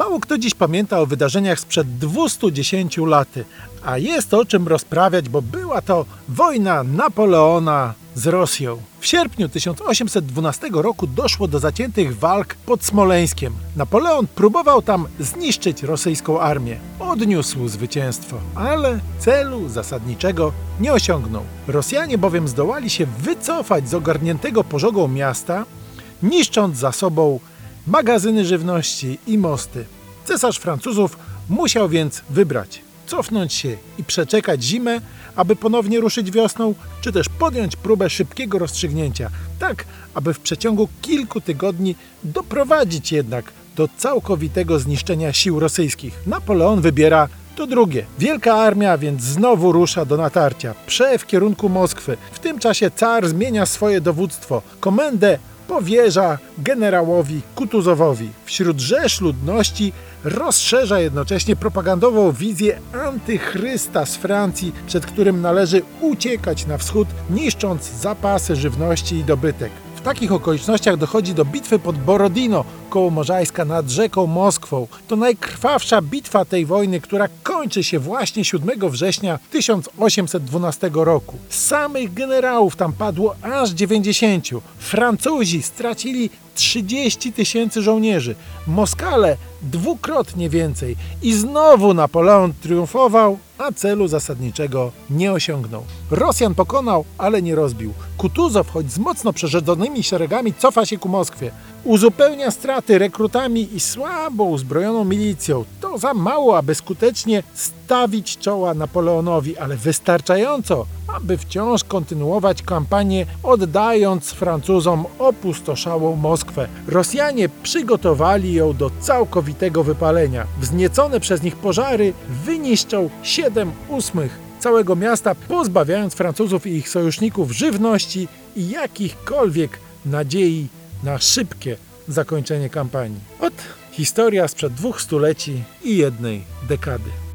Mało kto dziś pamięta o wydarzeniach sprzed 210 lat, a jest o czym rozprawiać, bo była to wojna Napoleona z Rosją. W sierpniu 1812 roku doszło do zaciętych walk pod Smoleńskiem. Napoleon próbował tam zniszczyć rosyjską armię. Odniósł zwycięstwo, ale celu zasadniczego nie osiągnął. Rosjanie bowiem zdołali się wycofać z ogarniętego pożogą miasta, niszcząc za sobą magazyny żywności i mosty. Cesarz Francuzów musiał więc wybrać: cofnąć się i przeczekać zimę, aby ponownie ruszyć wiosną, czy też podjąć próbę szybkiego rozstrzygnięcia, tak aby w przeciągu kilku tygodni doprowadzić jednak do całkowitego zniszczenia sił rosyjskich. Napoleon wybiera to drugie. Wielka armia więc znowu rusza do natarcia, prze w kierunku Moskwy. W tym czasie car zmienia swoje dowództwo. Komendę powierza generałowi Kutuzowowi. Wśród rzesz ludności rozszerza jednocześnie propagandową wizję antychrysta z Francji, przed którym należy uciekać na wschód, niszcząc zapasy żywności i dobytek. W takich okolicznościach dochodzi do bitwy pod Borodino koło Morzajska nad rzeką Moskwą. To najkrwawsza bitwa tej wojny, która kończy się właśnie 7 września 1812 roku. Samych generałów tam padło aż 90. Francuzi stracili 30 tysięcy żołnierzy, Moskale dwukrotnie więcej i znowu Napoleon triumfował, a celu zasadniczego nie osiągnął. Rosjan pokonał, ale nie rozbił. Kutuzow, choć z mocno przerzedzonymi szeregami, cofa się ku Moskwie. Uzupełnia straty rekrutami i słabo uzbrojoną milicją. To za mało, aby skutecznie stawić czoła Napoleonowi, ale wystarczająco, aby wciąż kontynuować kampanię, oddając Francuzom opustoszałą Moskwę. Rosjanie przygotowali ją do całkowitego wypalenia. Wzniecone przez nich pożary wyniszczą 7 ósmych całego miasta, pozbawiając Francuzów i ich sojuszników żywności i jakichkolwiek nadziei na szybkie zakończenie kampanii. Ot historia sprzed dwóch stuleci i jednej dekady.